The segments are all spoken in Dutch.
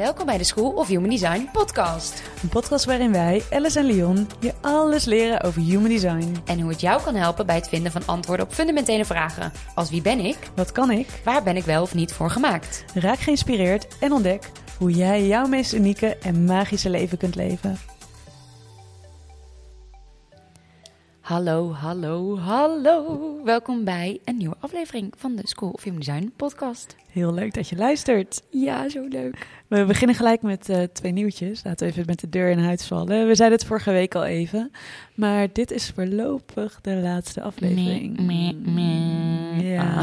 Welkom bij de School of Human Design podcast. Een podcast waarin wij, Alice en Leon, je alles leren over human design. En hoe het jou kan helpen bij het vinden van antwoorden op fundamentele vragen. Als wie ben ik? Wat kan ik? Waar ben ik wel of niet voor gemaakt? Raak geïnspireerd en ontdek hoe jij jouw meest unieke en magische leven kunt leven. Hallo, hallo, hallo. Welkom bij een nieuwe aflevering van de School of Human Design podcast. Heel leuk dat je luistert. Ja, zo leuk. We beginnen gelijk met uh, twee nieuwtjes. Laten we even met de deur in huis vallen. We zeiden het vorige week al even. Maar dit is voorlopig de laatste aflevering. Meh, meh, meh. Ja. Ah,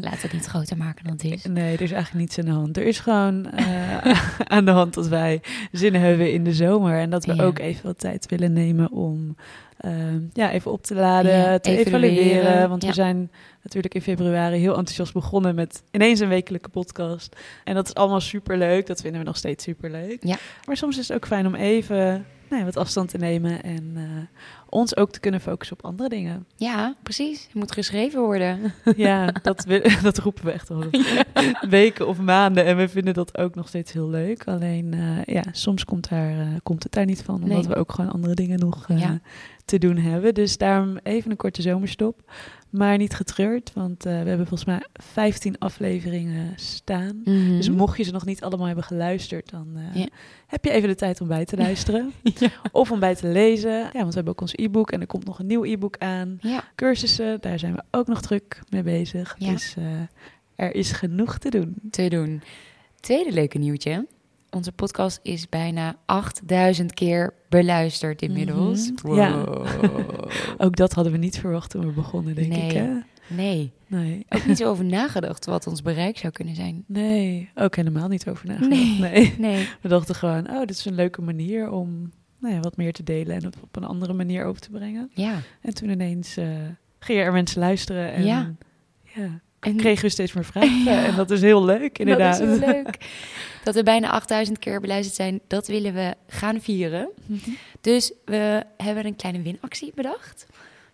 laten we het niet groter maken dan het is. Nee, er is eigenlijk niets aan de hand. Er is gewoon uh, aan de hand dat wij zin hebben in de zomer. En dat we Ja. ook even wat tijd willen nemen om uh, ja, even op te laden, Ja, te evalueren. evalueren. Want Ja. we zijn natuurlijk in februari heel enthousiast begonnen met ineens een wekelijke podcast. En dat is allemaal superleuk. Dat vinden we nog steeds superleuk. Ja. Maar soms is het ook fijn om even wat afstand te nemen en uh, ons ook te kunnen focussen op andere dingen. Ja, precies. Het moet geschreven worden. Ja, dat, we- dat roepen we echt al weken of maanden. En we vinden dat ook nog steeds heel leuk. Alleen, eh, ja, soms komt, daar, eh, komt het daar niet van. Omdat Nee. we ook gewoon andere dingen nog eh, Ja. te doen hebben. Dus daarom even een korte zomerstop. Maar niet getreurd, want eh, we hebben volgens mij 15 afleveringen staan. Mhm. Dus mocht je ze nog niet allemaal hebben geluisterd, dan eh, heb je even de tijd om bij te luisteren. Of om bij te lezen. Ja, want we hebben ook ons e-book en er komt nog een nieuw e-book aan Ja, cursussen, daar zijn we ook nog druk mee bezig. Ja. Dus eh, er is genoeg te doen. te doen. Tweede leuke nieuwtje. Onze podcast is bijna 8000 keer beluisterd inmiddels. Mhm. Ja. Ook dat hadden we niet verwacht toen we begonnen, denk Nee. ik. Hè? Nee, Nee. ook niet zo over nagedacht wat ons bereik zou kunnen zijn. Nee, ook helemaal niet over nagedacht. Nee. Nee. Nee. We dachten gewoon, oh, dit is een leuke manier om nou ja, wat meer te delen en het op een andere manier over te brengen. Ja. En toen ineens eh, gingen er mensen luisteren en Ja. ja, En kregen we steeds meer vragen. En dat is heel leuk, inderdaad. Dat is heel leuk. Dat we bijna 8000 keer beluisterd zijn, dat willen we gaan vieren. Mhm. Dus we hebben een kleine winactie bedacht.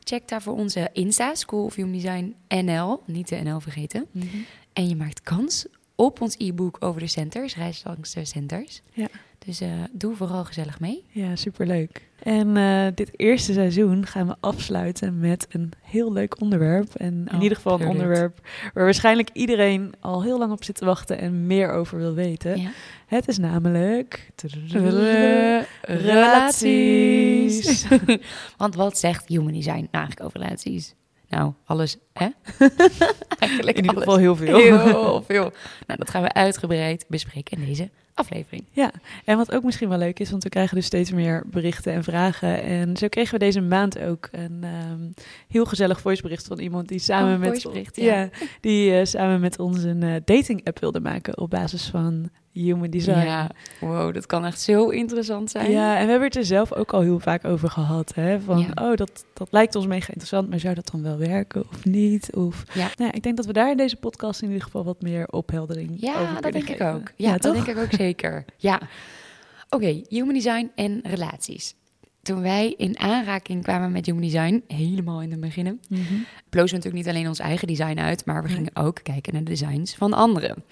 Check daarvoor onze Insta, School of Human Design NL. Niet de NL vergeten. Mhm. En je maakt kans op ons e-book over de centers, reis langs de centers. Ja. Dus eh, doe vooral gezellig mee. Ja, superleuk. En eh, dit eerste seizoen gaan we afsluiten met een heel leuk onderwerp. En in Oh, ieder geval een onderwerp waar waarschijnlijk iedereen al heel lang op zit te wachten en meer over wil weten. Ja. Het is namelijk Relaties. Want wat zegt human design eigenlijk over relaties? Nou, alles, hè? eigenlijk In ieder geval heel veel. Heel veel. Nou, dat gaan we uitgebreid bespreken in deze aflevering. Ja, en wat ook misschien wel leuk is, want we krijgen dus steeds meer berichten en vragen. En zo kregen we deze maand ook een ehm, heel gezellig voicebericht van iemand die samen Oh, met voicebericht, ja. die eh, samen met ons een eh, dating app wilde maken op basis van human design. Ja, wow, dat kan echt zo interessant zijn. Ja, en we hebben het er zelf ook al heel vaak over gehad. Hè? Van, Ja. oh, dat, dat lijkt ons mega interessant, maar zou dat dan wel werken of niet? Of, Ja. nou, ik denk dat we daar in deze podcast in ieder geval wat meer opheldering over Ja, dat kunnen denk ik ook. Ja, dat toch? denk ik ook zeker. Ja. Oké, human design en relaties. Toen wij in aanraking kwamen met human design, helemaal in de beginnen, Mhm. blozen we natuurlijk niet alleen ons eigen design uit, maar we gingen ook kijken naar de designs van anderen.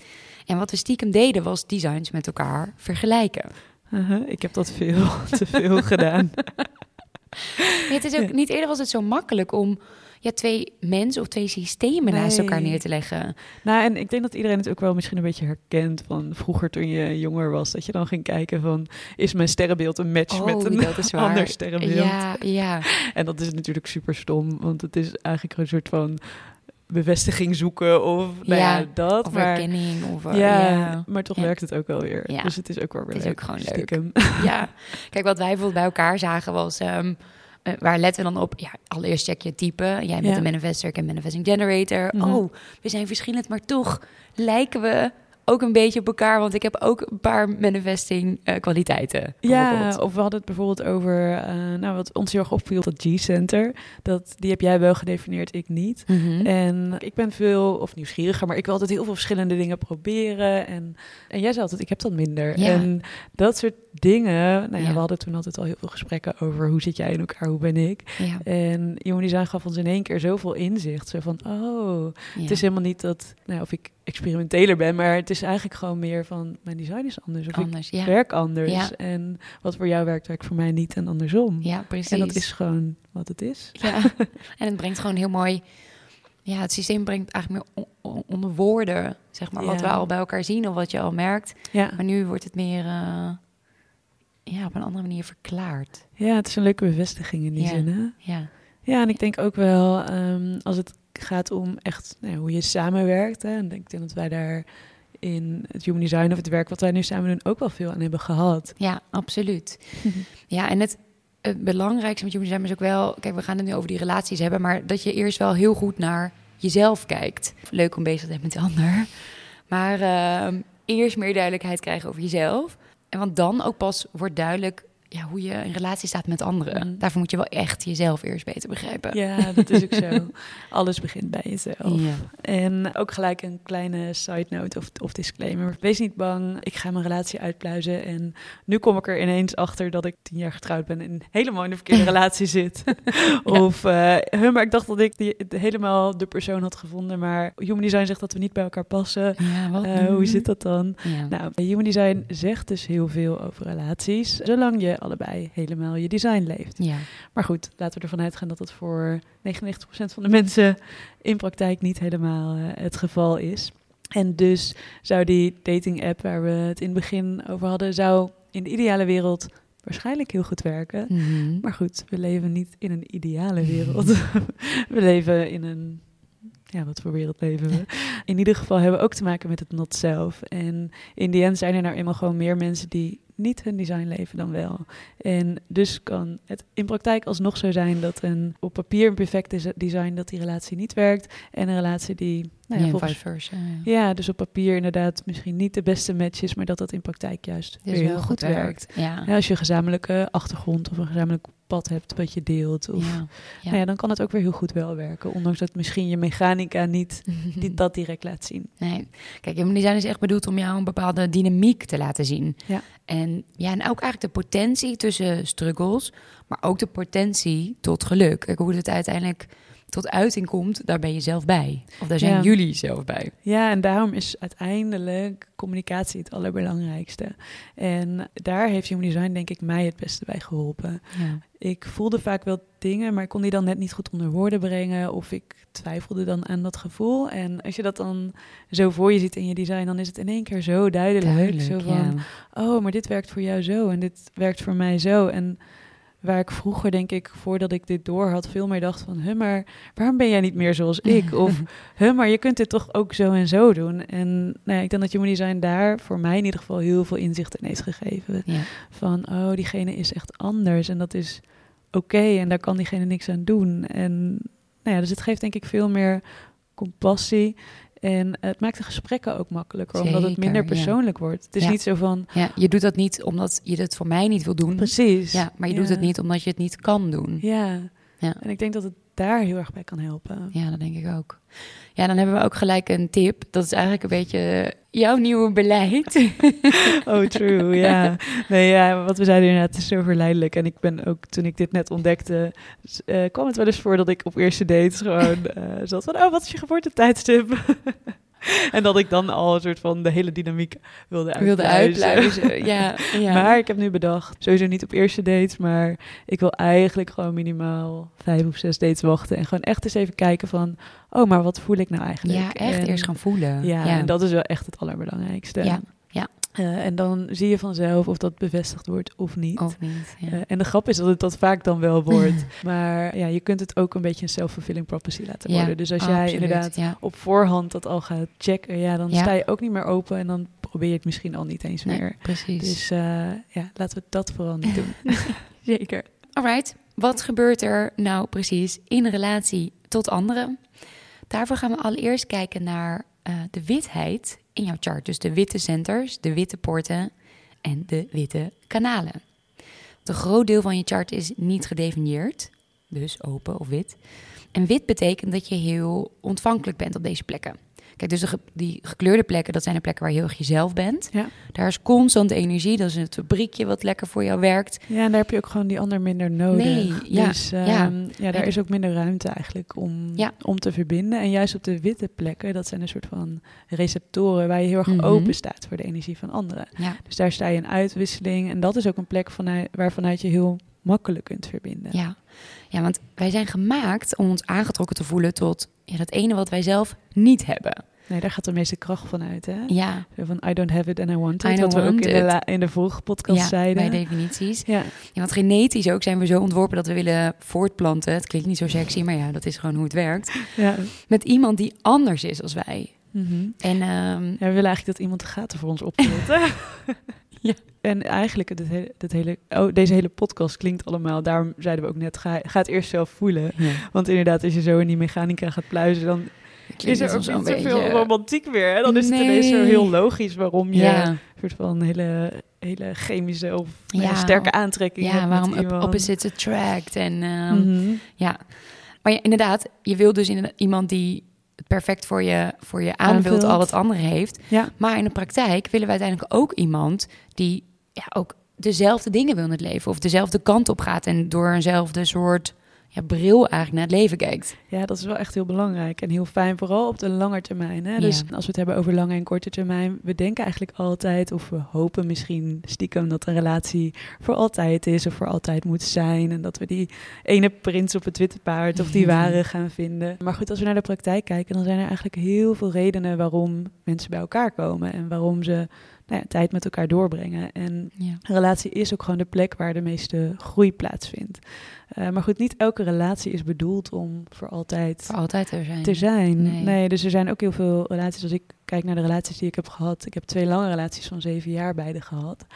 En wat we stiekem deden, was designs met elkaar vergelijken. Uh-huh, Ik heb dat veel te veel gedaan. Het is ook, niet eerder was het zo makkelijk om ja, twee mensen of twee systemen naast elkaar neer te leggen. Nou, en ik denk dat iedereen het ook wel misschien een beetje herkent van vroeger toen je jonger was. Dat je dan ging kijken van, is mijn sterrenbeeld een match met een Oh, waar. ander sterrenbeeld? Ja, ja. En dat is natuurlijk super stom, want het is eigenlijk een soort van bevestiging zoeken of nou ja, Ja, dat. Of maar, erkenning. Of, eh, ja, ja. maar toch Ja. werkt het ook wel weer. Dus het is ook wel weer Het is leuk. ook gewoon leuk. ja. Kijk, wat wij bijvoorbeeld bij elkaar zagen was... ehm, eh, waar letten we dan op? Ja, allereerst check je type. Jij bent een manifester, ik een manifesting generator. Mhm. Oh, we zijn verschillend, maar toch lijken we ook een beetje op elkaar. Want ik heb ook een paar manifesting eh, kwaliteiten. Ja, of we hadden het bijvoorbeeld over, eh, nou wat ons heel erg opviel, dat G-center. Dat, die heb jij wel gedefinieerd, ik niet. Mhm. En ik ben veel, of nieuwsgieriger, maar ik wil altijd heel veel verschillende dingen proberen. En, en jij zei altijd, ik heb dat minder. Ja. En dat soort dingen, nou ja, Ja. we hadden toen altijd al heel veel gesprekken over hoe zit jij in elkaar, hoe ben ik. ja. En Human Design gaf ons in één keer zoveel inzicht. Zo van, oh, het is helemaal niet dat, nou, of ik experimenteler ben, maar het is eigenlijk gewoon meer van mijn design is anders. Of Anders, ik ja. werk anders. Ja. En wat voor jou werkt, werkt voor mij niet en andersom. Ja, precies. en dat is gewoon wat het is. Ja, en het brengt gewoon heel mooi. Ja, het systeem brengt eigenlijk meer on- on- onder woorden, zeg maar, wat we al bij elkaar zien of wat je al merkt. Ja. Maar nu wordt het meer, eh, ja, op een andere manier verklaard. ja, het is een leuke bevestiging in die zin. Hè? Ja, Ja, en ik denk ook wel ehm, als het gaat om echt nou, hoe je samenwerkt. Hè, en ik denk dat wij daar in het human design of het werk wat wij nu samen doen ook wel veel aan hebben gehad. ja absoluut. Ja, en het, het belangrijkste met human design is ook wel... Kijk, we gaan het nu over die relaties hebben... maar dat je eerst wel heel goed naar jezelf kijkt. Leuk om bezig te zijn met de ander. Maar ehm, eerst meer duidelijkheid krijgen over jezelf. En want dan ook pas wordt duidelijk... Ja, hoe je in relatie staat met anderen. Mhm. Daarvoor moet je wel echt jezelf eerst beter begrijpen. Ja, dat is ook zo. Alles begint bij jezelf. Ja. En ook gelijk een kleine side note of, of disclaimer. Wees niet bang, ik ga mijn relatie uitpluizen. En nu kom ik er ineens achter dat ik tien jaar getrouwd ben en helemaal in de verkeerde relatie zit. Of, huh, maar ik dacht dat ik die, helemaal de persoon had gevonden. Maar Human Design zegt dat we niet bij elkaar passen. Ja, wat Eh, hoe zit dat dan? Nou, Human Design zegt dus heel veel over relaties, zolang je allebei helemaal je design leeft. ja. Maar goed, laten we ervan uitgaan dat dat voor 99% van de mensen in praktijk niet helemaal eh, het geval is. En dus zou die dating app waar we het in het begin over hadden, zou in de ideale wereld waarschijnlijk heel goed werken. Mhm. Maar goed, we leven niet in een ideale wereld. we leven in een. Ja, wat voor wereld leven we? In ieder geval hebben we ook te maken met het not zelf. En in die end zijn er nou eenmaal gewoon meer mensen die niet hun design leven dan wel. En dus kan het in praktijk alsnog zo zijn dat een op papier een perfect design dat die relatie niet werkt. En een relatie die nou ja, volgens versa. Ja. ja, dus op papier inderdaad misschien niet de beste match is, maar dat dat in praktijk juist Dus heel goed werkt. Ja. Ja, als je een gezamenlijke achtergrond of een gezamenlijk pad hebt wat je deelt. Of. Nou ja, dan kan het ook weer heel goed wel werken. Ondanks dat misschien je mechanica niet dat direct laat zien. Nee. Kijk, human design is echt bedoeld om jou een bepaalde dynamiek te laten zien. Ja. En ja, en ook eigenlijk de potentie tussen struggles, maar ook de potentie tot geluk. Kijk, hoe het uiteindelijk tot uiting komt, daar ben je zelf bij. Of daar zijn Ja. jullie zelf bij. Ja, en daarom is uiteindelijk communicatie het allerbelangrijkste. En daar heeft Human Design denk ik mij het beste bij geholpen. Ja. Ik voelde vaak wel dingen, maar ik kon die dan net niet goed onder woorden brengen. Of ik twijfelde dan aan dat gevoel. En als je dat dan zo voor je ziet in je design, dan is het in één keer zo duidelijk. zo van, ja. oh, maar dit werkt voor jou zo en dit werkt voor mij zo. En waar ik vroeger, denk ik, voordat ik dit door had, veel meer dacht van, huh, maar waarom ben jij niet meer zoals ik? Of, huh, maar je kunt dit toch ook zo en zo doen? En nou ja, ik denk dat Human Design daar voor mij in ieder geval heel veel inzicht in heeft gegeven. Ja. Van, oh, diegene is echt anders en dat is oké en daar kan diegene niks aan doen. En nou ja, dus het geeft denk ik veel meer compassie. En het maakt de gesprekken ook makkelijker, omdat het minder ja. persoonlijk wordt. Het is Ja. niet zo van, ja, je doet dat niet omdat je het voor mij niet wil doen. precies. Ja, maar je doet het niet omdat je het niet kan doen. Ja. Ja. en ik denk dat het daar heel erg bij kan helpen. Ja, dat denk ik ook. Ja, dan hebben we ook gelijk een tip. Dat is eigenlijk een beetje jouw nieuwe beleid. Oh, true, ja. Nee, ja, wat we zeiden inderdaad, het is zo verleidelijk. En ik ben ook, toen ik dit net ontdekte, eh, kwam het wel eens voor dat ik op eerste dates gewoon eh, zat van, oh, wat is je geboortetijdstip? en dat ik dan al een soort van de hele dynamiek wilde Ik wilde uitpluizen. Ja, ja. Maar ik heb nu bedacht, sowieso niet op eerste dates, maar ik wil eigenlijk gewoon minimaal vijf of zes dates wachten. En gewoon echt eens even kijken van, oh, maar wat voel ik nou eigenlijk? ja, echt En- eerst gaan voelen. Ja, en dat is wel echt het allerbelangrijkste. Ja, Eh, en dan zie je vanzelf of dat bevestigd wordt of niet. Of niet. Ja. Eh, en de grap is dat het dat vaak dan wel wordt. maar ja, je kunt het ook een beetje een self-fulfilling prophecy laten Ja, worden. Dus als jij absoluut, inderdaad Ja. op voorhand dat al gaat checken, ja, dan sta je ook niet meer open en dan probeer je het misschien al niet eens Nee, meer. precies. Dus eh, ja, laten we dat vooral niet doen. Zeker. Alright, wat gebeurt er nou precies in relatie tot anderen? Daarvoor gaan we allereerst kijken naar eh, de witheid in jouw chart. Dus de witte centers, de witte poorten en de witte kanalen. Een groot deel van je chart is niet gedefinieerd, dus open of wit. En wit betekent dat je heel ontvankelijk bent op deze plekken. Kijk, dus de ge- die gekleurde plekken, dat zijn de plekken waar je heel erg jezelf bent. Ja. Daar is constant energie. Dat is het fabriekje wat lekker voor jou werkt. Ja, en daar heb je ook gewoon die ander minder nodig. Nee, ja, dus ehm, ja. ja. daar is ook minder ruimte eigenlijk om, Ja. om te verbinden. En juist op de witte plekken, dat zijn een soort van receptoren waar je heel erg Mhm. open staat voor de energie van anderen. Ja, Dus daar sta je in uitwisseling. En dat is ook een plek vanuit, waarvanuit je heel makkelijk kunt verbinden. ja. Ja, want wij zijn gemaakt om ons aangetrokken te voelen tot ja, dat ene wat wij zelf niet hebben. Nee, daar gaat de meeste kracht van uit. Hè? Ja, Van I don't have it and I want I it. don't Wat we ook in de, in de vorige podcast ja zeiden. bij definities. Ja, Ja, want genetisch ook zijn we zo ontworpen dat we willen voortplanten. Het klinkt niet zo sexy, maar ja, dat is gewoon hoe het werkt. ja. Met iemand die anders is als wij. Mhm. En Ja, we willen eigenlijk dat iemand de gaten voor ons optilt. Ja. En eigenlijk, het hele, hele, oh, deze hele podcast klinkt allemaal, daarom zeiden we ook net, ga, ga het eerst zelf voelen. ja, Want inderdaad, als je zo in die mechanica gaat pluizen, dan klinkt is er ook niet zoveel beetje- romantiek meer. Hè? Dan is het ineens zo heel logisch waarom je Ja, een soort van hele, hele chemische of ja, sterke aantrekking hebt ja waarom op- iemand. opposites attract. En ehm, Mhm. ja, maar ja, inderdaad, je wil dus inderdaad iemand die perfect voor je, voor je aanvult, Aanvult. al het andere heeft. Ja, Maar in de praktijk willen we uiteindelijk ook iemand die ja, ook dezelfde dingen wil in het leven. Of dezelfde kant op gaat en door eenzelfde soort ja, bril eigenlijk naar het leven kijkt. Ja, dat is wel echt heel belangrijk en heel fijn, vooral op de lange termijn. Hè? Dus Ja. als we het hebben over lange en korte termijn, we denken eigenlijk altijd, of we hopen misschien stiekem dat een relatie voor altijd is of voor altijd moet zijn. En dat we die ene prins op het witte paard of die ware gaan vinden. Maar goed, als we naar de praktijk kijken, dan zijn er eigenlijk heel veel redenen waarom mensen bij elkaar komen en waarom ze nou ja, tijd met elkaar doorbrengen. En Ja. een relatie is ook gewoon de plek waar de meeste groei plaatsvindt. Eh, maar goed, niet elke relatie is bedoeld om voor altijd Voor altijd er zijn. te zijn. Nee. Nee. dus er zijn ook heel veel relaties. Als ik kijk naar de relaties die ik heb gehad. Ik heb twee lange relaties van zeven jaar beide gehad.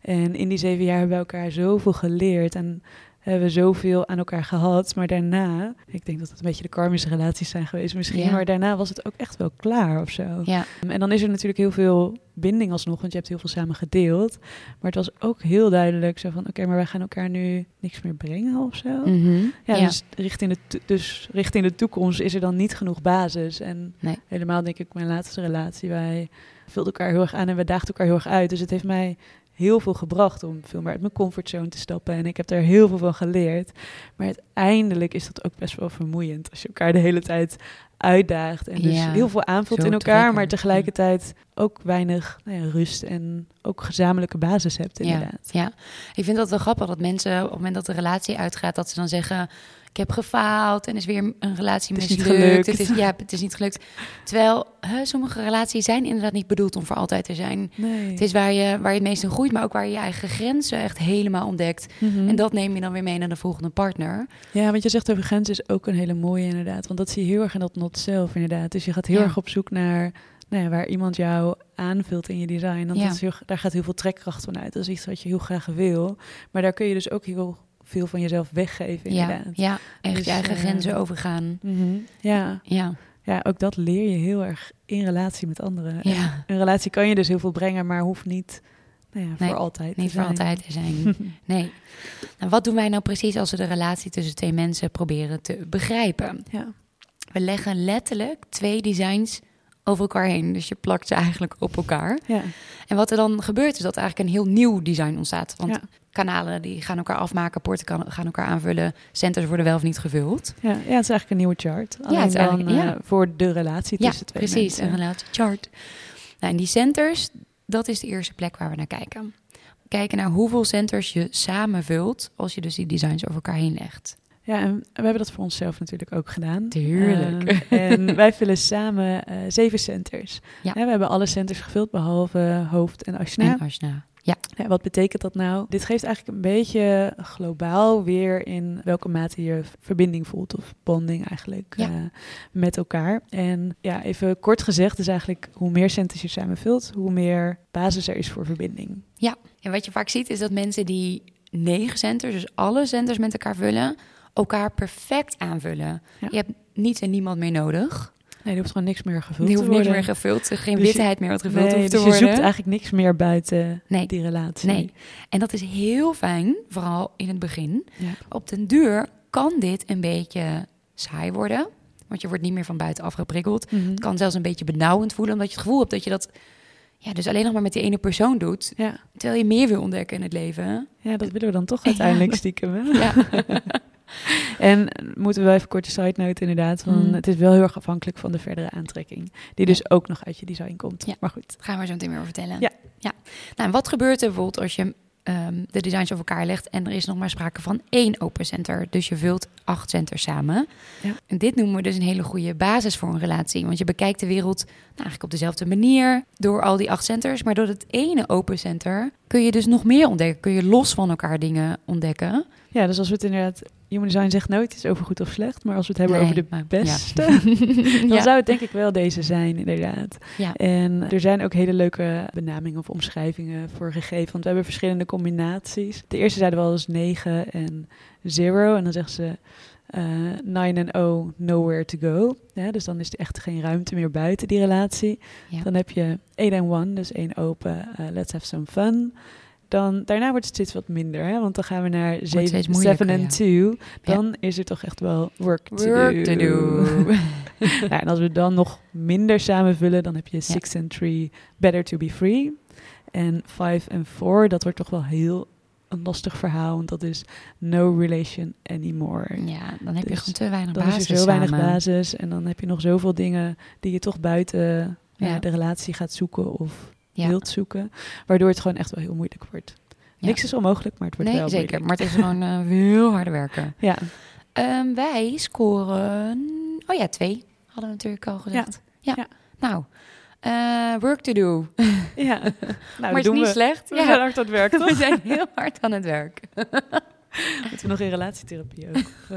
En in die zeven jaar hebben we elkaar zoveel geleerd. En hebben we zoveel aan elkaar gehad. Maar daarna, ik denk dat het een beetje de karmische relaties zijn geweest misschien. Ja. Maar daarna was het ook echt wel klaar of zo. Ja, En dan is er natuurlijk heel veel binding alsnog, want je hebt heel veel samen gedeeld. Maar het was ook heel duidelijk zo van, oké, maar wij gaan elkaar nu niks meer brengen of zo. Mhm. Ja, Ja. Dus, richting de dus richting de toekomst is er dan niet genoeg basis. En Nee. helemaal denk ik, mijn laatste relatie, wij vulden elkaar heel erg aan en we daagden elkaar heel erg uit. Dus het heeft mij heel veel gebracht om veel meer uit mijn comfortzone te stappen. En ik heb daar heel veel van geleerd. Maar uiteindelijk is dat ook best wel vermoeiend als je elkaar de hele tijd uitdaagt. En dus Ja, heel veel aanvult in elkaar, trekken. maar tegelijkertijd ook weinig nou ja, rust en ook gezamenlijke basis hebt inderdaad. Ja, ja, ik vind dat wel grappig dat mensen op het moment dat de relatie uitgaat, dat ze dan zeggen: Ik heb gefaald en is weer een relatie Het is niet mislukt. gelukt. Het is, ja, het is niet gelukt. Terwijl hè, sommige relaties zijn inderdaad niet bedoeld om voor altijd te zijn. Nee. Het is waar je, waar je het meest in groeit, maar ook waar je je eigen grenzen echt helemaal ontdekt. Mhm. En dat neem je dan weer mee naar de volgende partner. Ja, want je zegt over grenzen is ook een hele mooie inderdaad. Want dat zie je heel erg in dat not zelf inderdaad. Dus je gaat heel Ja. erg op zoek naar nou ja, waar iemand jou aanvult in je design. Want Ja. dat is heel, daar gaat heel veel trekkracht van uit. Dat is iets wat je heel graag wil. Maar daar kun je dus ook heel veel van jezelf weggeven Ja, inderdaad. ja, echt Dus, je eigen eh, grenzen overgaan. Mhm. ja. Ja, ja, ook dat leer je heel erg in relatie met anderen. ja. Een relatie kan je dus heel veel brengen, maar hoeft niet nou ja, Nee, voor altijd te niet voor altijd te zijn. Nee. Nou, wat doen wij nou precies als we de relatie tussen twee mensen proberen te begrijpen? Ja. We leggen letterlijk twee designs over elkaar heen. Dus je plakt ze eigenlijk op elkaar. Ja. En wat er dan gebeurt is dat er eigenlijk een heel nieuw design ontstaat. Want Ja. Kanalen die gaan elkaar afmaken, poorten kan- gaan elkaar aanvullen, centers worden wel of niet gevuld. Ja, ja, het is eigenlijk een nieuwe chart. Alleen het is dan eigenlijk- ja. eh, voor de relatie Ja, tussen twee precies, mensen. een relatiechart. Nou, en die centers, dat is de eerste plek waar we naar kijken. Kijken naar hoeveel centers je samenvult als je dus die designs over elkaar heen legt. Ja, en we hebben dat voor onszelf natuurlijk ook gedaan. Tuurlijk. Eh, en wij vullen samen eh, zeven centers. Ja. We hebben alle centers gevuld, behalve hoofd en ashna. En Ashna. Ja, Ja, wat betekent dat nou? Dit geeft eigenlijk een beetje globaal weer in welke mate je verbinding voelt of bonding eigenlijk Ja. eh, met elkaar. En ja, even kort gezegd is eigenlijk hoe meer centers je samen vult, hoe meer basis er is voor verbinding. En wat je vaak ziet is dat mensen die negen centers, dus alle centers met elkaar vullen, elkaar perfect aanvullen. Ja. Je hebt niets en niemand meer nodig. Nee, er hoeft gewoon niks meer gevuld te hoeft niks worden. meer gevuld, geen Dus je- witheid meer wat gevuld Nee, hoeft te dus je worden. zoekt eigenlijk niks meer buiten Nee. die relatie. Nee. En dat is heel fijn, vooral in het begin. Ja. Op den duur kan dit een beetje saai worden. Want je wordt niet meer van buitenaf geprikkeld. Mhm. Het kan zelfs een beetje benauwend voelen, omdat je het gevoel hebt dat je dat ja, dus alleen nog maar met die ene persoon doet. Ja. Terwijl je meer wil ontdekken in het leven. ja, dat willen we dan toch uiteindelijk stiekem. Hè? Ja. En moeten we wel even korte side note inderdaad. Van Mm. Het is wel heel erg afhankelijk van de verdere aantrekking. Die dus ook nog uit je design komt. Ja. Maar goed. Gaan we zo meteen meer over vertellen. Ja. ja. Nou, en wat gebeurt er bijvoorbeeld als je ehm, de designs over elkaar legt en er is nog maar sprake van één open center. Dus je vult acht centers samen. Ja. En dit noemen we dus een hele goede basis voor een relatie. Want je bekijkt de wereld nou, eigenlijk op dezelfde manier door al die acht centers. Maar door het ene open center kun je dus nog meer ontdekken. Kun je los van elkaar dingen ontdekken. Ja, dus als we het inderdaad... Human design zegt nooit iets over goed of slecht. Maar als we het hebben Nee, over de beste... ja. Dan zou het denk ik wel deze zijn, inderdaad. Ja. En er zijn ook hele leuke benamingen of omschrijvingen voor gegeven. Want we hebben verschillende combinaties. De eerste zeiden we al is 9 en 0. En dan zeggen ze eh 9 en 0, nowhere to go. Ja, dus dan is er echt geen ruimte meer buiten die relatie. Dan heb je 8 en 1, dus één open, eh, let's have some fun. Dan, daarna wordt het steeds wat minder, hè? want dan gaan we naar steeds 7 moeilijker, en ja. 2. Dan is er toch echt wel work to Work do. to do. nou, en als we dan nog minder samenvullen, dan heb je 6 en 3, better to be free. En 5 en 4, dat wordt toch wel heel een lastig verhaal, want dat is no relation anymore. ja, dan heb je Dus gewoon te weinig Dan basis is er zo weinig basis en dan heb je nog zoveel dingen die je toch buiten ja, Ja. de relatie gaat zoeken of Ja. wilt zoeken, waardoor het gewoon echt wel heel moeilijk wordt. Ja. Niks is onmogelijk, maar het wordt Nee, wel zeker. moeilijk. Maar het is gewoon eh, heel hard werken. Ja, Ehm, wij scoren... Oh ja, twee. Hadden we natuurlijk al gezegd. Ja. Ja. Nou, eh, work to do. ja. nou, maar het is niet we. slecht. We Ja. zijn hard aan het werk, We toch? zijn heel hard aan het werk. Moeten we nog in relatietherapie ook?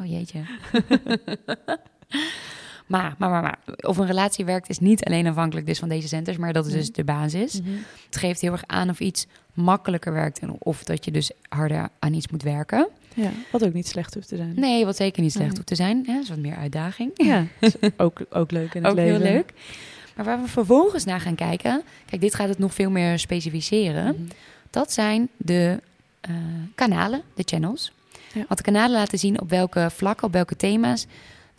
Oh jeetje. Maar, maar, maar, maar. Of een relatie werkt is niet alleen afhankelijk dus van deze centers, maar dat is dus Nee. de basis. Mhm. Het geeft heel erg aan of iets makkelijker werkt en of dat je dus harder aan iets moet werken. Ja, wat ook niet slecht hoeft te zijn. Nee, wat zeker niet slecht Nee. hoeft te zijn. Hè? Dat is wat meer uitdaging. Ja, ook, ook leuk in het Ook leven. heel leuk. Maar waar we vervolgens naar gaan kijken, kijk, dit gaat het nog veel meer specificeren. Mhm. Dat zijn de eh, kanalen, de channels. Ja. Want de kanalen laten zien op welke vlakken, op welke thema's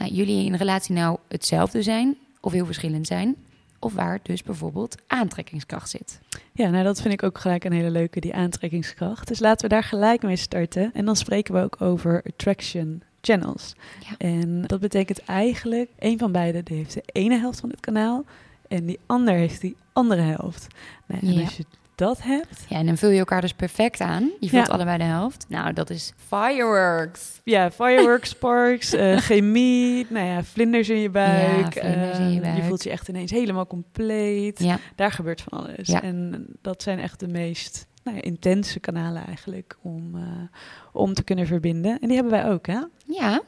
nou, jullie in relatie nou hetzelfde zijn of heel verschillend zijn. Of waar dus bijvoorbeeld aantrekkingskracht zit. Ja, nou dat vind ik ook gelijk een hele leuke, die aantrekkingskracht. Dus laten we daar gelijk mee starten. En dan spreken we ook over attraction channels. Ja. En dat betekent eigenlijk, een van beiden die heeft de ene helft van het kanaal en die ander heeft die andere helft. Nou, en Ja. als je dat hebt, Ja, en dan vul je elkaar dus perfect aan. Je vult Ja. allebei de helft. Nou, dat is fireworks. ja, fireworks, sparks, eh, chemie, nou ja, vlinders in je buik. Ja, vlinders in je eh, buik. voelt je echt ineens helemaal compleet. Ja, Daar gebeurt van alles. Ja. En dat zijn echt de meest nou ja, intense kanalen eigenlijk om, eh, om te kunnen verbinden. En die hebben wij ook, hè? ja.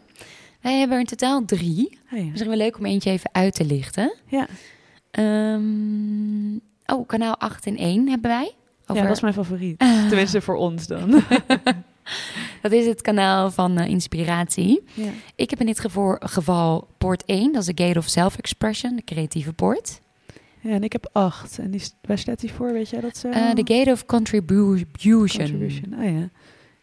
Wij hebben er in totaal drie. Oh, ja. Misschien wel leuk om eentje even uit te lichten. Ja. Ehm, oh, kanaal 8 en 1 hebben wij. ja, dat is mijn favoriet. Tenminste voor ons dan. Dat is het kanaal van eh, inspiratie. ja. Ik heb in dit gevo- geval poort 1, dat is de Gate of Self-Expression, de creatieve poort. ja, en ik heb acht. En die, waar staat die voor, weet jij dat zo? Eh, de Gate of Contribution. Contribution. Oh ja.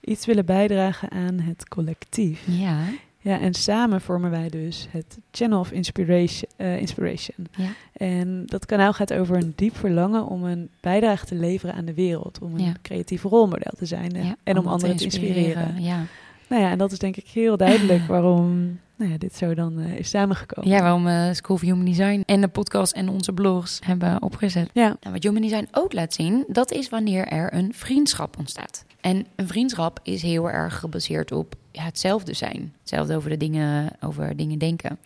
Iets willen bijdragen aan het collectief. Ja, Ja, en samen vormen wij dus het Channel of Inspiration. eh, inspiration. ja, En dat kanaal gaat over een diep verlangen om een bijdrage te leveren aan de wereld. Om een Ja. creatief rolmodel te zijn en, ja. en om anderen te inspireren. Ja. Nou ja, en dat is denk ik heel duidelijk waarom nou ja, dit zo dan eh, is samengekomen. ja, waarom eh, School of Human Design en de podcast en onze blogs hebben opgezet. Ja, Nou, wat Human Design ook laat zien, dat is wanneer er een vriendschap ontstaat. En een vriendschap is heel erg gebaseerd op ja, hetzelfde zijn. Hetzelfde over de dingen, over dingen denken.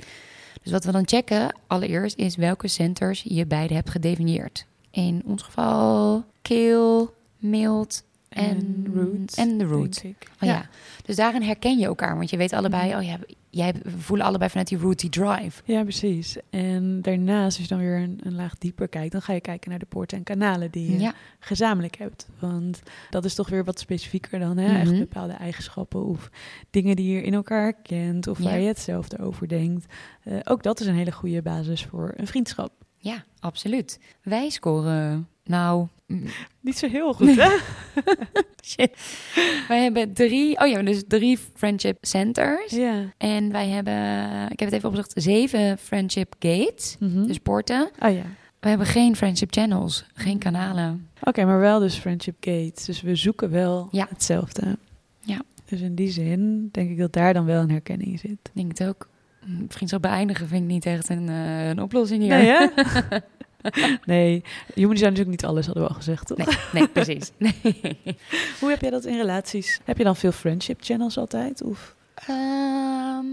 Dus wat we dan checken allereerst is welke centers je beide hebt gedefinieerd. In ons geval keel, mild en, root. En de root. Oh, ja. Dus daarin herken je elkaar, want je weet allebei, oh ja, jij voelen allebei vanuit die root die drive. Ja, precies. En daarnaast, als je dan weer een, een laag dieper kijkt, dan ga je kijken naar de poorten en kanalen die je Ja, gezamenlijk hebt. Want dat is toch weer wat specifieker dan, hè? Mhm. Echt bepaalde eigenschappen of dingen die je in elkaar herkent of waar je hetzelfde over denkt. Eh, ook dat is een hele goede basis voor een vriendschap. ja, absoluut. Wij scoren, nou, Niet zo heel goed, hè? shit. Wij hebben drie, oh ja, dus drie friendship centers. ja. En wij hebben, ik heb het even opgezocht, zeven friendship gates, Mhm. dus poorten. Oh ja. We hebben geen friendship channels, geen kanalen. Oké, maar wel dus friendship gates. Dus we zoeken wel Ja. hetzelfde. Ja. Dus in die zin denk ik dat daar dan wel een herkenning zit. Ik denk het ook. Mm, Vriendschap beëindigen vind ik niet echt een, eh, een oplossing hier. Nee? nee, design is ook niet alles, hadden we al gezegd, toch? Nee, nee, precies. Nee. Hoe heb jij dat in relaties? Heb je dan veel friendship channels altijd? Of? Ehm,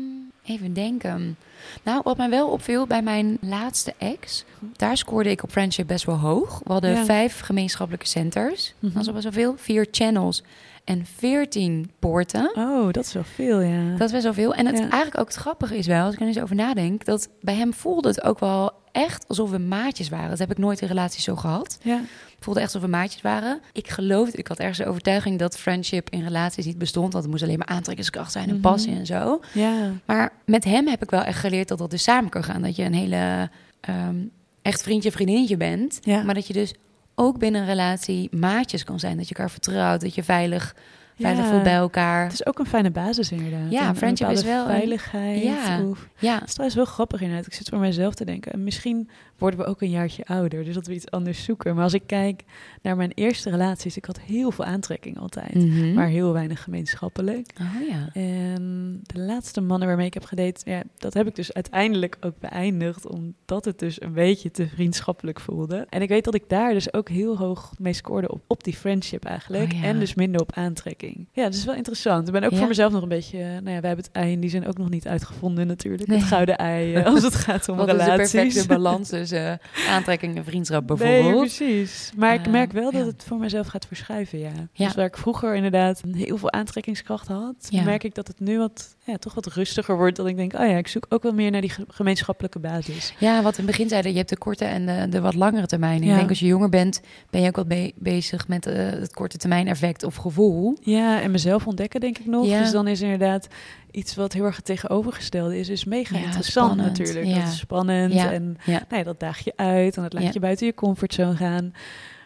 even denken. Nou, wat mij wel opviel bij mijn laatste ex, daar scoorde ik op friendship best wel hoog. We hadden Ja. vijf gemeenschappelijke centers, Mhm. dat is al best wel veel, vier channels en veertien poorten. Oh, dat is wel veel, ja. Dat is best wel veel. En het Ja. eigenlijk ook het grappige is wel, als ik er eens over nadenk, dat bij hem voelde het ook wel echt alsof we maatjes waren. Dat heb ik nooit in relaties zo gehad. Ja, Het voelde echt alsof we maatjes waren. Ik geloofde, ik had ergens de overtuiging dat friendship in relaties niet bestond. Dat het moest alleen maar aantrekkingskracht zijn en Mhm. passie en zo. ja. Maar met hem heb ik wel echt geleerd dat dat dus samen kan gaan. Dat je een hele ehm, echt vriendje, vriendinnetje bent. Ja. Maar dat je dus ook binnen een relatie maatjes kan zijn. Dat je elkaar vertrouwt, dat je veilig, veilig Ja. voelt bij elkaar. Het is ook een fijne basis inderdaad. Ja, Een friendship is wel veiligheid. Ja. Of, Ja, Het is trouwens wel grappig inderdaad. Ik zit voor mijzelf te denken. En misschien worden we ook een jaartje ouder. Dus dat we iets anders zoeken. Maar als ik kijk naar mijn eerste relaties. Ik had heel veel aantrekking altijd. Mhm. Maar heel weinig gemeenschappelijk. Oh ja. En de laatste mannen waarmee ik heb gedate, ja, dat heb ik dus uiteindelijk ook beëindigd, omdat het dus een beetje te vriendschappelijk voelde. En ik weet dat ik daar dus ook heel hoog mee scoorde op, op die friendship eigenlijk. Oh ja. En dus minder op aantrekking. Ja, dat is wel interessant. Ik ben ook Ja. voor mezelf nog een beetje, nou ja, wij hebben het ei in die zin ook nog niet uitgevonden natuurlijk. Nee. Het gouden ei, eh, als het gaat om Wat is de relaties. perfecte balans tussen eh, aantrekking en vriendschap Nee, bijvoorbeeld? precies. Maar ik Eh, merk wel dat het voor mezelf gaat verschuiven, ja. Dus waar ik vroeger inderdaad heel veel aantrekkingskracht had, merk ik dat het nu wat, ja, toch wat rustiger wordt. Dat ik denk, oh ja, ik zoek ook wel meer naar die ge- gemeenschappelijke basis. Ja, wat in het begin zeiden, je hebt de korte en de, de wat langere termijn. Ja. Ik denk als je jonger bent, ben je ook wat be- bezig met eh, het korte termijn effect of gevoel. Ja, en mezelf ontdekken denk ik nog. Ja. Dus dan is inderdaad iets wat heel erg het tegenovergestelde is, is mega Ja, interessant spannend. natuurlijk. Ja. Dat is spannend en nou ja, dat daag je uit en dat laat je buiten je comfortzone gaan.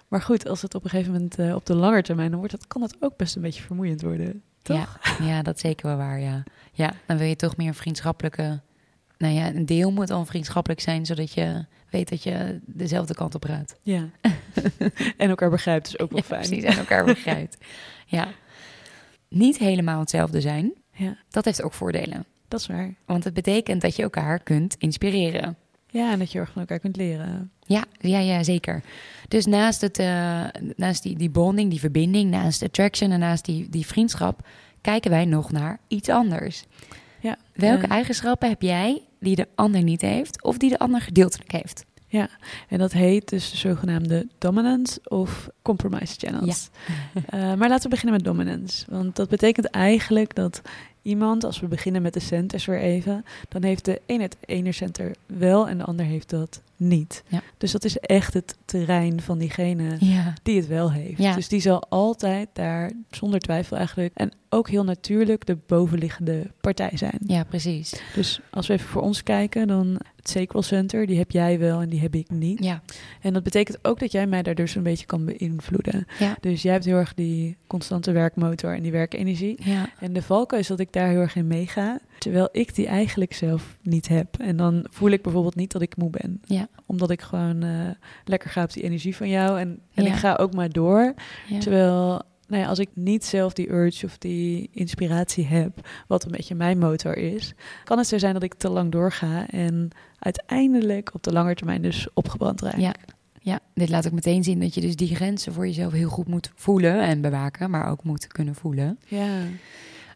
Maar goed, als het op een gegeven moment eh, op de lange termijn, dan wordt dat, kan dat ook best een beetje vermoeiend worden. Toch? Ja, ja, dat is zeker wel waar, ja. Ja, dan wil je toch meer een vriendschappelijke... Nou ja, een deel moet dan vriendschappelijk zijn, zodat je weet dat je dezelfde kant op praat. Ja. en elkaar begrijpt is ook wel Ja, fijn. precies, en elkaar begrijpt. Ja. Niet helemaal hetzelfde zijn, Ja, dat heeft ook voordelen. dat is waar. Want het betekent dat je elkaar kunt inspireren. Ja, en dat je erg van elkaar kunt leren. Ja, ja, ja, zeker. Dus naast, het, eh, naast die, die bonding, die verbinding, naast attraction en naast die, die vriendschap, kijken wij nog naar iets anders. Ja. Welke Eh, eigenschappen heb jij die de ander niet heeft of die de ander gedeeltelijk heeft? En dat heet dus de zogenaamde dominance of compromise channels. Eh, maar laten we beginnen met dominance. Want dat betekent eigenlijk dat iemand, als we beginnen met de centers weer even, dan heeft de een het ene center wel en de ander heeft dat niet. Ja. Dus dat is echt het terrein van diegene Ja. die het wel heeft. Ja. Dus die zal altijd daar, zonder twijfel eigenlijk, en ook heel natuurlijk de bovenliggende partij zijn. Ja, precies. Dus als we even voor ons kijken, dan het Sacral Center, die heb jij wel en die heb ik niet. Ja, En dat betekent ook dat jij mij daar dus een beetje kan beïnvloeden. ja, Dus jij hebt heel erg die constante werkmotor en die werkenergie. ja. En de valkuil is dat ik daar heel erg in meega, terwijl ik die eigenlijk zelf niet heb. En dan voel ik bijvoorbeeld niet dat ik moe ben. Ja. Omdat ik gewoon eh, lekker ga op die energie van jou en, en Ja. ik ga ook maar door. ja. Terwijl, nou ja, als ik niet zelf die urge of die inspiratie heb, wat een beetje mijn motor is, kan het zo zijn dat ik te lang doorga en uiteindelijk op de lange termijn dus opgebrand raak. Ja. Ja, dit laat ook meteen zien dat je dus die grenzen voor jezelf heel goed moet voelen en bewaken, maar ook moet kunnen voelen. Ja.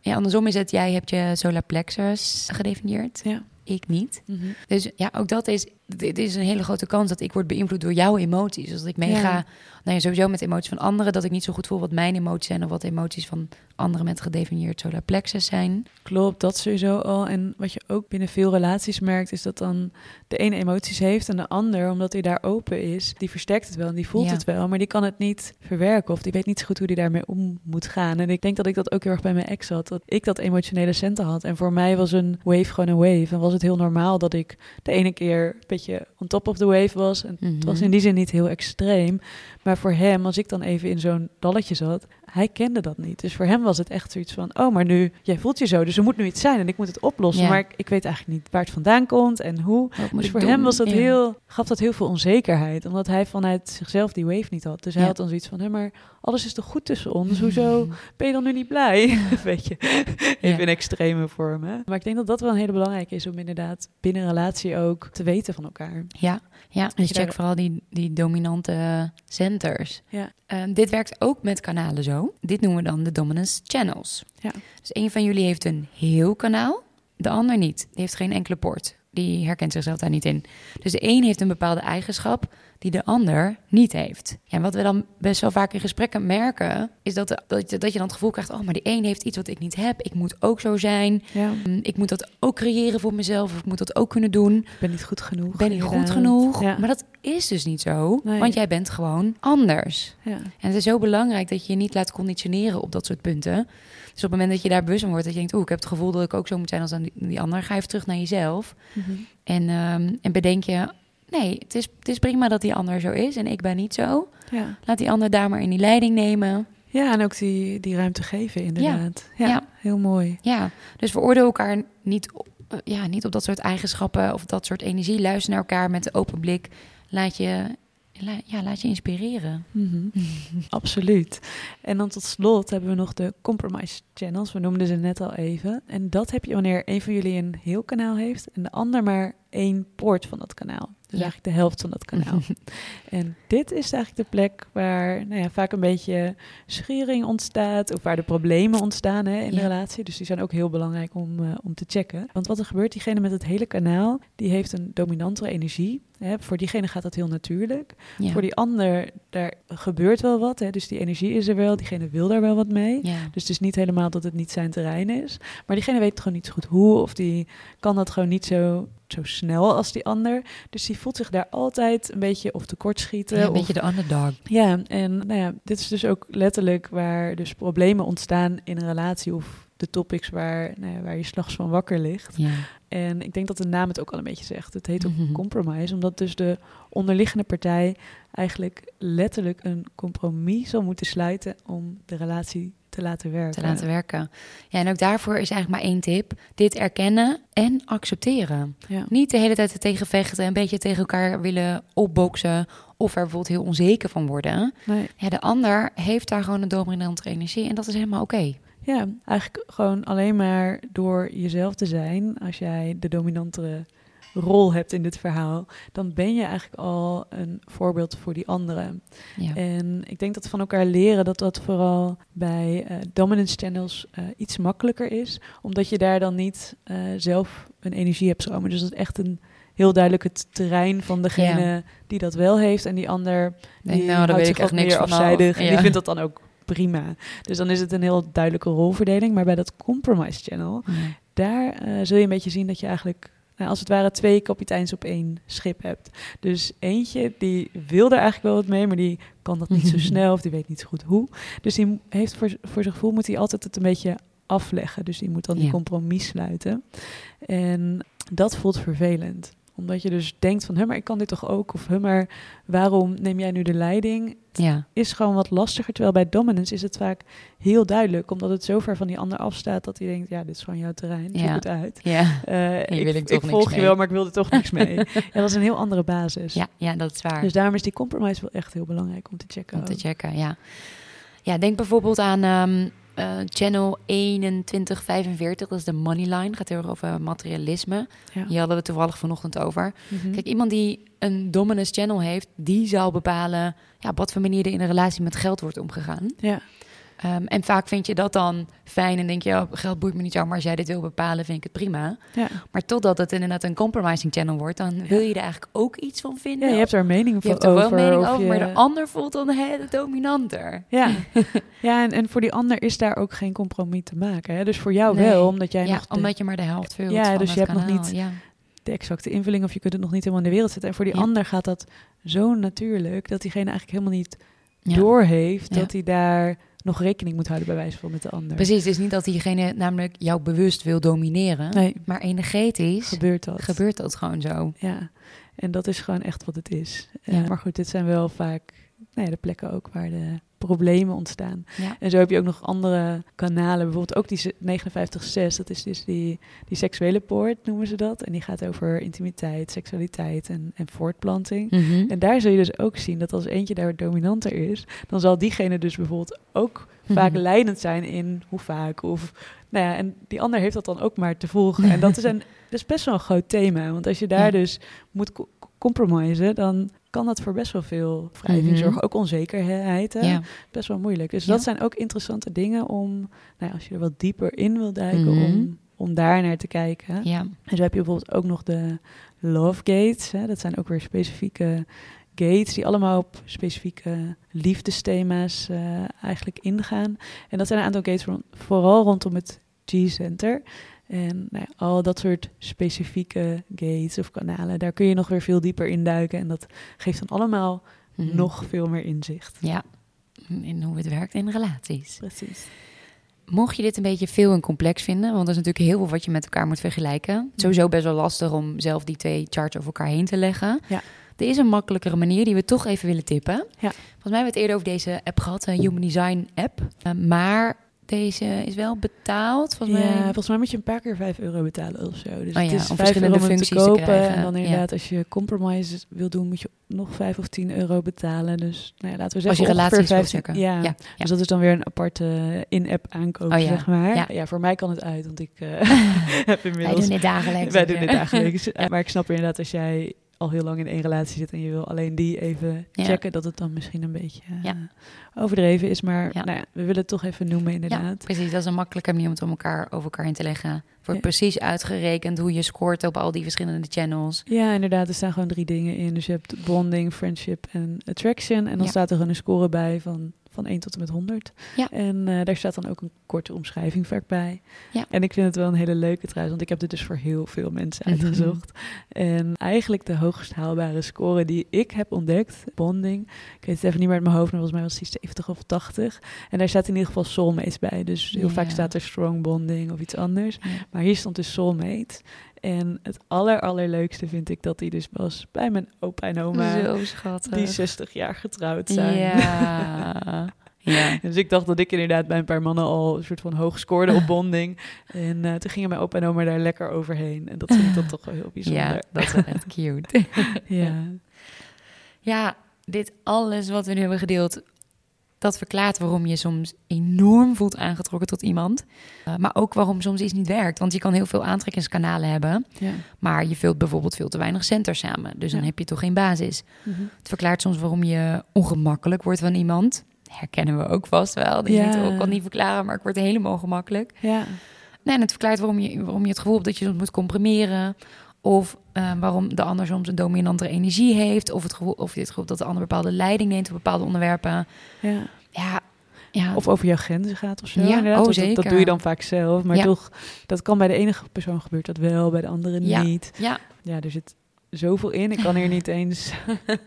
Ja, andersom is het, jij hebt je solar plexus gedefinieerd, Ja. ik niet. Mhm. Dus ja, ook dat is, dit is een hele grote kans dat ik word beïnvloed door jouw emoties. Dus dat ik meega, Ja. nou ja, sowieso met emoties van anderen, dat ik niet zo goed voel wat mijn emoties zijn of wat emoties van anderen met gedefinieerd solar plexus zijn. Klopt, dat sowieso al. En wat je ook binnen veel relaties merkt, is dat dan de ene emoties heeft en de ander, omdat hij daar open is, die versterkt het wel en die voelt Ja. het wel, maar die kan het niet verwerken of die weet niet zo goed hoe die daarmee om moet gaan. En ik denk dat ik dat ook heel erg bij mijn ex had, dat ik dat emotionele center had. En voor mij was een wave gewoon een wave. En was het heel normaal dat ik de ene keer een beetje beetje on top of the wave was. En het was Mhm. in die zin niet heel extreem. Maar voor hem, als ik dan even in zo'n dalletje zat, hij kende dat niet. Dus voor hem was het echt zoiets van, oh, maar nu, jij voelt je zo, dus er moet nu iets zijn en ik moet het oplossen. Ja. Maar ik, ik weet eigenlijk niet waar het vandaan komt en hoe. Dus voor doen? hem was dat Ja. heel, gaf dat heel veel onzekerheid, omdat hij vanuit zichzelf die wave niet had. Dus hij Ja. had dan zoiets van, hé, maar alles is toch goed tussen ons? Hoezo ben je dan nu niet blij? Weet je, even Ja. in extreme vormen. Maar ik denk dat dat wel een hele belangrijke is om inderdaad binnen een relatie ook te weten van elkaar. Ja, ja. je dus check daar- vooral die, die dominante centers. Ja. Ehm, dit werkt ook met kanalen zo. Dit noemen we dan de dominance channels. Ja. Dus een van jullie heeft een heel kanaal, de ander niet. Die heeft geen enkele poort. Die herkent zichzelf daar niet in. Dus de een heeft een bepaalde eigenschap die de ander niet heeft. Ja, en wat we dan best wel vaak in gesprekken merken, is dat, de- dat, je, dat je dan het gevoel krijgt: oh, maar die een heeft iets wat ik niet heb. Ik moet ook zo zijn. Ja, Mm, Ik moet dat ook creëren voor mezelf. Of ik moet dat ook kunnen doen. ik ben niet goed genoeg. Ben niet goed genoeg. Ja. Maar dat is dus niet zo. Nee. Want jij bent gewoon anders. ja. En het is zo belangrijk dat je je niet laat conditioneren op dat soort punten. Dus op het moment dat je daar bewust van wordt, dat je denkt, oeh, ik heb het gevoel dat ik ook zo moet zijn als aan die, die ander, ga even terug naar jezelf. Mhm. En, ehm, en bedenk je, nee, het is, het is prima dat die ander zo is en ik ben niet zo. ja. Laat die ander daar maar in die leiding nemen. Ja, en ook die, die ruimte geven, inderdaad. Ja, Ja. heel mooi. Ja, dus veroordeel elkaar niet, op- eh, ja, niet op dat soort eigenschappen of dat soort energie. Luister naar elkaar met een open blik. Laat je, la- ja, laat je inspireren. Mhm. Absoluut. En dan tot slot hebben we nog de compromise channels. We noemden ze net al even. En dat heb je wanneer een van jullie een heel kanaal heeft en de ander maar één poort van dat kanaal. Dus Ja. eigenlijk de helft van dat kanaal. en dit is eigenlijk de plek waar nou ja, vaak een beetje schuring ontstaat of waar de problemen ontstaan hè, in de relatie. Dus die zijn ook heel belangrijk om, eh, om te checken. Want wat er gebeurt, diegene met het hele kanaal, die heeft een dominantere energie. Hè. Voor diegene gaat dat heel natuurlijk. Ja. Voor die ander, daar gebeurt wel wat. Hè? Dus die energie is er wel, diegene wil daar wel wat mee. ja. Dus het is niet helemaal dat het niet zijn terrein is. Maar diegene weet gewoon niet zo goed hoe. Of die kan dat gewoon niet zo, zo snel als die ander. Dus die voelt zich daar altijd een beetje of tekortschieten. Ja, een of, beetje de underdog. ja, en nou ja, dit is dus ook letterlijk waar dus problemen ontstaan in een relatie. Of de topics waar, nou ja, waar je s'nachts van wakker ligt. Ja. En ik denk dat de naam het ook al een beetje zegt. Het heet ook Mhm. compromise, omdat dus de onderliggende partij eigenlijk letterlijk een compromis zal moeten sluiten om de relatie te laten werken. te laten werken. Ja, en ook daarvoor is eigenlijk maar één tip. Dit erkennen en accepteren. Ja. Niet de hele tijd er tegen vechten, een beetje tegen elkaar willen opboksen... of er bijvoorbeeld heel onzeker van worden. Nee. Ja, de ander heeft daar gewoon een dominante energie en dat is helemaal oké. Ja, eigenlijk gewoon alleen maar door jezelf te zijn, als jij de dominantere rol hebt in dit verhaal, dan ben je eigenlijk al een voorbeeld voor die anderen. Ja. En ik denk dat van elkaar leren dat dat vooral bij eh, dominance channels eh, iets makkelijker is, omdat je daar dan niet eh, zelf een energie hebt stromen. Dus dat is echt een heel duidelijk het terrein van degene die dat wel heeft en die ander die nou, daar houdt weet ik zich echt niks meer afzijdig en Ja. die vindt dat dan ook prima. Dus dan is het een heel duidelijke rolverdeling. Maar bij dat compromise channel, Ja. daar eh, zul je een beetje zien dat je eigenlijk, nou, als het ware, twee kapiteins op één schip hebt. Dus eentje die wil er eigenlijk wel wat mee, maar die kan dat niet zo snel of die weet niet zo goed hoe. Dus die heeft voor, voor zijn gevoel moet hij altijd het een beetje afleggen. Dus die moet dan die Ja. compromis sluiten. En dat voelt vervelend omdat je dus denkt van, maar ik kan dit toch ook? Of, maar waarom neem jij nu de leiding? ja. Is gewoon wat lastiger. Terwijl bij dominance is het vaak heel duidelijk. Omdat het zo ver van die ander afstaat dat hij denkt, ja, dit is gewoon jouw terrein. Zoek Ja. het uit. Ja. Wil ik ik toch ik niks volg je wel, maar ik wil er toch niks mee. ja, dat is een heel andere basis. Ja, ja, dat is waar. Dus daarom is die compromise wel echt heel belangrijk om te checken. om te checken, ja. Ja, denk bijvoorbeeld aan ehm, eh, channel 2145, dat is de moneyline. Gaat heel erg over materialisme. Ja. Hier hadden we toevallig vanochtend over. Mhm. Kijk, iemand die een dominance channel heeft, die zal bepalen ja, op wat voor manier er in een relatie met geld wordt omgegaan. ja. Ehm, en vaak vind je dat dan fijn en denk je, oh, geld boeit me niet zo, maar als jij dit wil bepalen, vind ik het prima. Ja. Maar totdat het inderdaad een compromising channel wordt, dan wil je er eigenlijk ook iets van vinden. ja, je hebt er een mening Je van hebt er wel over. een mening over, je- maar de ander voelt dan hè, de dominanter. Ja, ja en, en voor die ander is daar ook geen compromis te maken. Hè? Dus voor jou Nee. wel, omdat jij ja, nog de, omdat je maar de helft vult Ja, van dus je hebt nog niet- Ja. de exacte invulling of je kunt het nog niet helemaal in de wereld zetten. En voor die Ja. ander gaat dat zo natuurlijk dat diegene eigenlijk helemaal niet Ja. doorheeft Ja. dat hij daar nog rekening moet houden bij wijze van met de ander. Precies, het is niet dat diegene namelijk jou bewust wil domineren, Nee, maar energetisch gebeurt dat. gebeurt dat gewoon zo. Ja. En dat is gewoon echt wat het is. Eh, maar goed, dit zijn wel vaak nou ja, de plekken ook waar de problemen ontstaan. Ja. En zo heb je ook nog andere kanalen. Bijvoorbeeld ook die ze- 59.6, dat is dus die, die seksuele poort, noemen ze dat. En die gaat over intimiteit, seksualiteit en, en voortplanting. Mhm. En daar zul je dus ook zien dat als eentje daar dominanter is, dan zal diegene dus bijvoorbeeld ook vaak Mhm. leidend zijn in hoe vaak of nou ja, en die ander heeft dat dan ook maar te volgen. En dat is een dat is best wel een groot thema, want als je daar Ja. dus moet co- dan kan dat voor best wel veel wrijving Mhm. zorgen, ook onzekerheid. Hè? Ja. Best wel moeilijk. Dus Ja. dat zijn ook interessante dingen om, nou als je er wat dieper in wil duiken, Mhm. om, om daar naar te kijken. Ja. En zo heb je bijvoorbeeld ook nog de love gates. Hè? Dat zijn ook weer specifieke gates die allemaal op specifieke liefdesthema's eh, eigenlijk ingaan. En dat zijn een aantal gates vooral rondom het G-center. En nou ja, al dat soort specifieke gates of kanalen, daar kun je nog weer veel dieper in duiken. En dat geeft dan allemaal Mhm. nog veel meer inzicht. Ja. In hoe het werkt in relaties. Precies. Mocht je dit een beetje veel en complex vinden, want er is natuurlijk heel veel wat je met elkaar moet vergelijken. Sowieso best wel lastig om zelf die twee charts over elkaar heen te leggen. Ja. Er is een makkelijkere manier die we toch even willen tippen. Ja. Volgens mij hebben we het eerder over deze app gehad, een Human Design app. Uh, maar deze is wel betaald. Volgens ja, mij. volgens mij moet je een paar keer 5 euro betalen of zo. Dus Oh het ja, is om 5 verschillende euro om te functies te kopen. En dan Ja. inderdaad, als je compromises wil doen, moet je nog 5 of 10 euro betalen. Dus nou ja, laten we Als zeggen je ongeveer relaties wil 15 checken. Ja. Ja, dus dat is dan weer een aparte in-app aankoop, Oh zeg maar. ja. Ja. voor mij kan het uit, want ik eh, heb Wij inmiddels... doen dit dagelijks. Wij doen dit dagelijks. Eh, Maar ik snap inderdaad, als jij al heel lang in één relatie zit en je wil alleen die even Ja. checken, dat het dan misschien een beetje eh, overdreven is. Maar Ja. nou ja, we willen het toch even noemen Ja, inderdaad. precies. Dat is een makkelijke manier om het om elkaar, over elkaar heen te leggen. Wordt precies uitgerekend hoe je scoort op al die verschillende channels. Ja, inderdaad. Er staan gewoon drie dingen in. Dus je hebt bonding, friendship en attraction. En dan staat er gewoon een score bij van, van 1 tot en met 100. Ja. En eh, daar staat dan ook een korte omschrijving vaak bij. Ja. En ik vind het wel een hele leuke trouwens, want ik heb dit dus voor heel veel mensen Mhm. uitgezocht. En eigenlijk de hoogst haalbare score die ik heb ontdekt, bonding. Ik weet het even niet meer uit mijn hoofd, maar volgens mij was die 70 of 80. En daar staat in ieder geval soulmates bij. Dus heel Ja. vaak staat er strong bonding of iets anders. Maar hier stond dus soulmate. En het aller, allerleukste vind ik dat die dus was bij mijn opa en oma. Zo schattig. Die 60 jaar getrouwd zijn. Ja. ja. Dus ik dacht dat ik inderdaad bij een paar mannen al een soort van hoog scoorde op bonding. En eh, toen gingen mijn opa en oma daar lekker overheen. En dat vind ik dan toch wel heel bijzonder. ja, dat is echt cute. ja. Ja, dit alles wat we nu hebben gedeeld, dat verklaart waarom je soms enorm voelt aangetrokken tot iemand. Uh, maar ook waarom soms iets niet werkt. Want je kan heel veel aantrekkingskanalen hebben, ja. maar je vult bijvoorbeeld veel te weinig centers samen. Dus dan heb je toch geen basis. Mhm. Het verklaart soms waarom je ongemakkelijk wordt van iemand. Herkennen we ook vast wel. Die Ja. ja. ook kan niet verklaren, maar ik word helemaal ongemakkelijk. ja. Nee, en het verklaart waarom je, waarom je het gevoel hebt dat je soms moet comprimeren. Of eh, waarom de ander soms een dominantere energie heeft. Of, het gevoel, of het gevoel dat de ander bepaalde leiding neemt op bepaalde onderwerpen. ja. Ja, ja. Of over jouw grenzen gaat of zo. Ja, oh, dat, dat- dat zeker. doe je dan vaak zelf. Maar Ja. toch, dat kan bij de ene persoon gebeurt dat wel, bij de andere niet. ja, Ja, er zit zoveel in. Ik kan hier niet eens...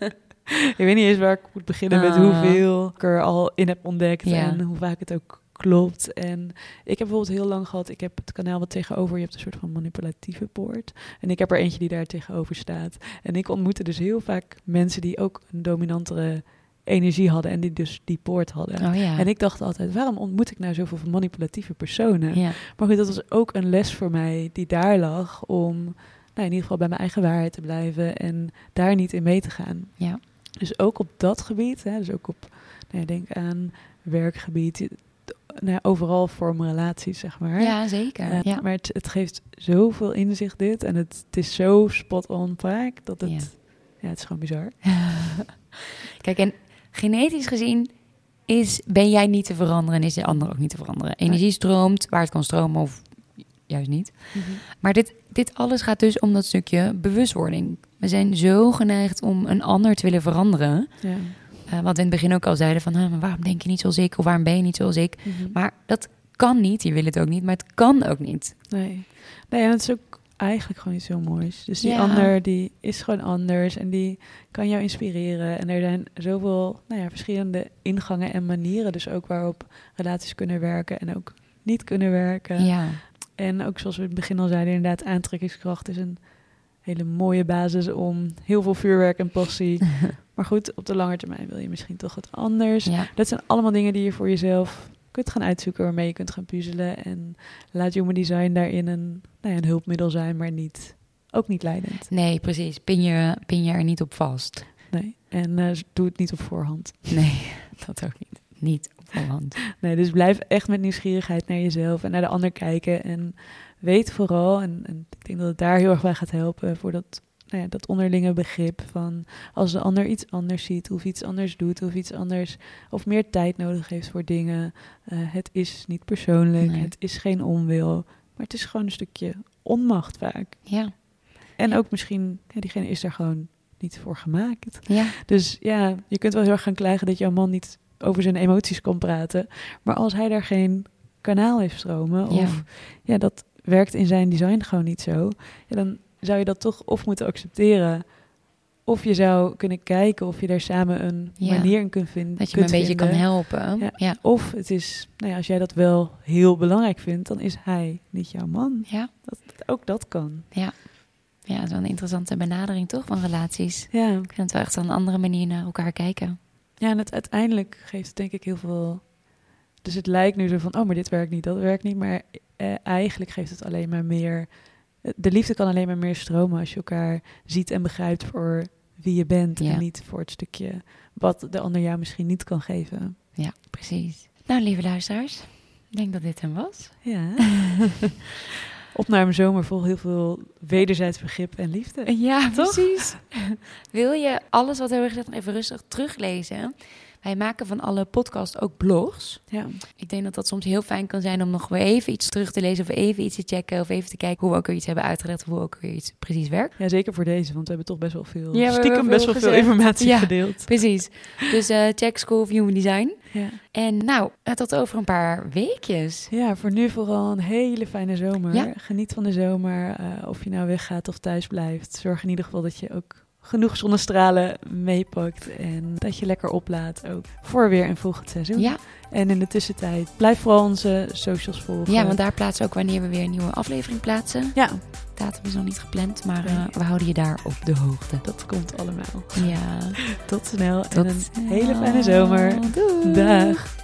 ik weet niet eens waar ik moet beginnen met Ah. hoeveel ik er al in heb ontdekt. En hoe vaak het ook klopt. En ik heb bijvoorbeeld heel lang gehad... Ik heb het kanaal wat tegenover... Je hebt een soort van manipulatieve poort. En ik heb er eentje die daar tegenover staat. En ik ontmoette dus heel vaak mensen die ook een dominantere energie hadden. En die dus die poort hadden. oh ja. En ik dacht altijd, waarom ontmoet ik nou zoveel van manipulatieve personen? ja. Maar goed, dat was ook een les voor mij die daar lag om nou, in ieder geval bij mijn eigen waarheid te blijven en daar niet in mee te gaan. Ja. Dus ook op dat gebied, hè, dus ook op, nou denk aan werkgebied, nou overal vormen relaties, zeg maar. ja, zeker. Eh, ja. Maar het, het geeft zoveel inzicht dit en het, het is zo spot on vaak dat het, Ja. ja. het is gewoon bizar. Kijk, en genetisch gezien is, ben jij niet te veranderen en is de ander ook niet te veranderen. Energie stroomt waar het kan stromen of juist niet. Maar dit, dit alles gaat dus om dat stukje bewustwording. We zijn zo geneigd om een ander te willen veranderen. Ja. Eh, wat we in het begin ook al zeiden van... "Huh, maar waarom denk je niet zoals ik of waarom ben je niet zoals ik? Mhm. Maar dat kan niet. Je wil het ook niet, maar het kan ook niet. Nee. Nee, en het is ook eigenlijk gewoon iets heel moois. Dus die Ja. ander, die is gewoon anders en die kan jou inspireren. En er zijn zoveel nou ja, verschillende ingangen en manieren dus ook waarop relaties kunnen werken en ook niet kunnen werken. Ja, En ook zoals we in het begin al zeiden, inderdaad, aantrekkingskracht is een hele mooie basis om heel veel vuurwerk en passie. maar goed, op de lange termijn wil je misschien toch wat anders. Ja. Dat zijn allemaal dingen die je voor jezelf kunt gaan uitzoeken, waarmee je kunt gaan puzzelen. En laat human design daarin een, nou ja, een hulpmiddel zijn, maar niet, ook niet leidend. Nee, precies. Pin je, pin je er niet op vast. Nee. En eh, doe het niet op voorhand. Nee, dat ook niet. Niet op voorhand. Nee, dus blijf echt met nieuwsgierigheid naar jezelf en naar de ander kijken. En weet vooral, en, en ik denk dat het daar heel erg bij gaat helpen, voor dat, nou ja, dat onderlinge begrip van als de ander iets anders ziet, of iets anders doet, of iets anders, of meer tijd nodig heeft voor dingen. eh, het is niet persoonlijk, Nee. het is geen onwil, maar het is gewoon een stukje onmacht vaak. Ja. En Ja. ook misschien, ja, diegene is daar gewoon niet voor gemaakt. Ja. Dus ja, je kunt wel heel erg gaan klagen dat jouw man niet over zijn emoties kan praten. Maar als hij daar geen kanaal heeft stromen, Ja. of ja, dat werkt in zijn design gewoon niet zo, ja, dan zou je dat toch of moeten accepteren. Of je zou kunnen kijken of je daar samen een Ja. manier in kunt vinden. Dat je me een beetje kan helpen. Ja. Ja. Of het is, nou ja, als jij dat wel heel belangrijk vindt, dan is hij niet jouw man. Ja. Dat, ook dat kan. Ja. Ja, dat is wel een interessante benadering toch van relaties. Ja. Ik vind het wel echt een andere manier naar elkaar kijken. Ja, en het uiteindelijk geeft het denk ik heel veel. Dus het lijkt nu zo van, oh, maar dit werkt niet, dat werkt niet. Maar eh, eigenlijk geeft het alleen maar meer. De liefde kan alleen maar meer stromen als je elkaar ziet en begrijpt voor wie je bent. Ja. En niet voor het stukje wat de ander jou misschien niet kan geven. Ja, precies. Nou, lieve luisteraars, ik denk dat dit hem was. Ja. Op naar een zomer vol heel veel wederzijds begrip en liefde. Ja, Toch? precies. Wil je alles wat we hebben gezegd even rustig teruglezen? Wij maken van alle podcasts ook blogs. Ja. Ik denk dat dat soms heel fijn kan zijn om nog weer even iets terug te lezen... of even iets te checken of even te kijken hoe we ook weer iets hebben uitgelegd... of hoe ook weer iets precies werkt. ja, zeker voor deze, want we hebben toch best wel veel, Ja, stiekem veel best wel veel informatie Ja. gedeeld. Precies. Dus eh, check School of Human Design. Ja. En nou, eh, tot over een paar weekjes. Ja, voor nu vooral een hele fijne zomer. Ja. Geniet van de zomer. eh, of je nou weggaat of thuis blijft. Zorg in ieder geval dat je ook genoeg zonnestralen meepakt. En dat je lekker oplaadt ook voor weer een volgend seizoen. Ja, En in de tussentijd blijf vooral onze socials volgen. ja, want daar plaatsen we ook wanneer we weer een nieuwe aflevering plaatsen. Ja, Datum is nog niet gepland, maar eh, we houden je daar op de hoogte. dat komt allemaal. Ja, Tot snel tot en een hele fijne zomer. Doei. Dag.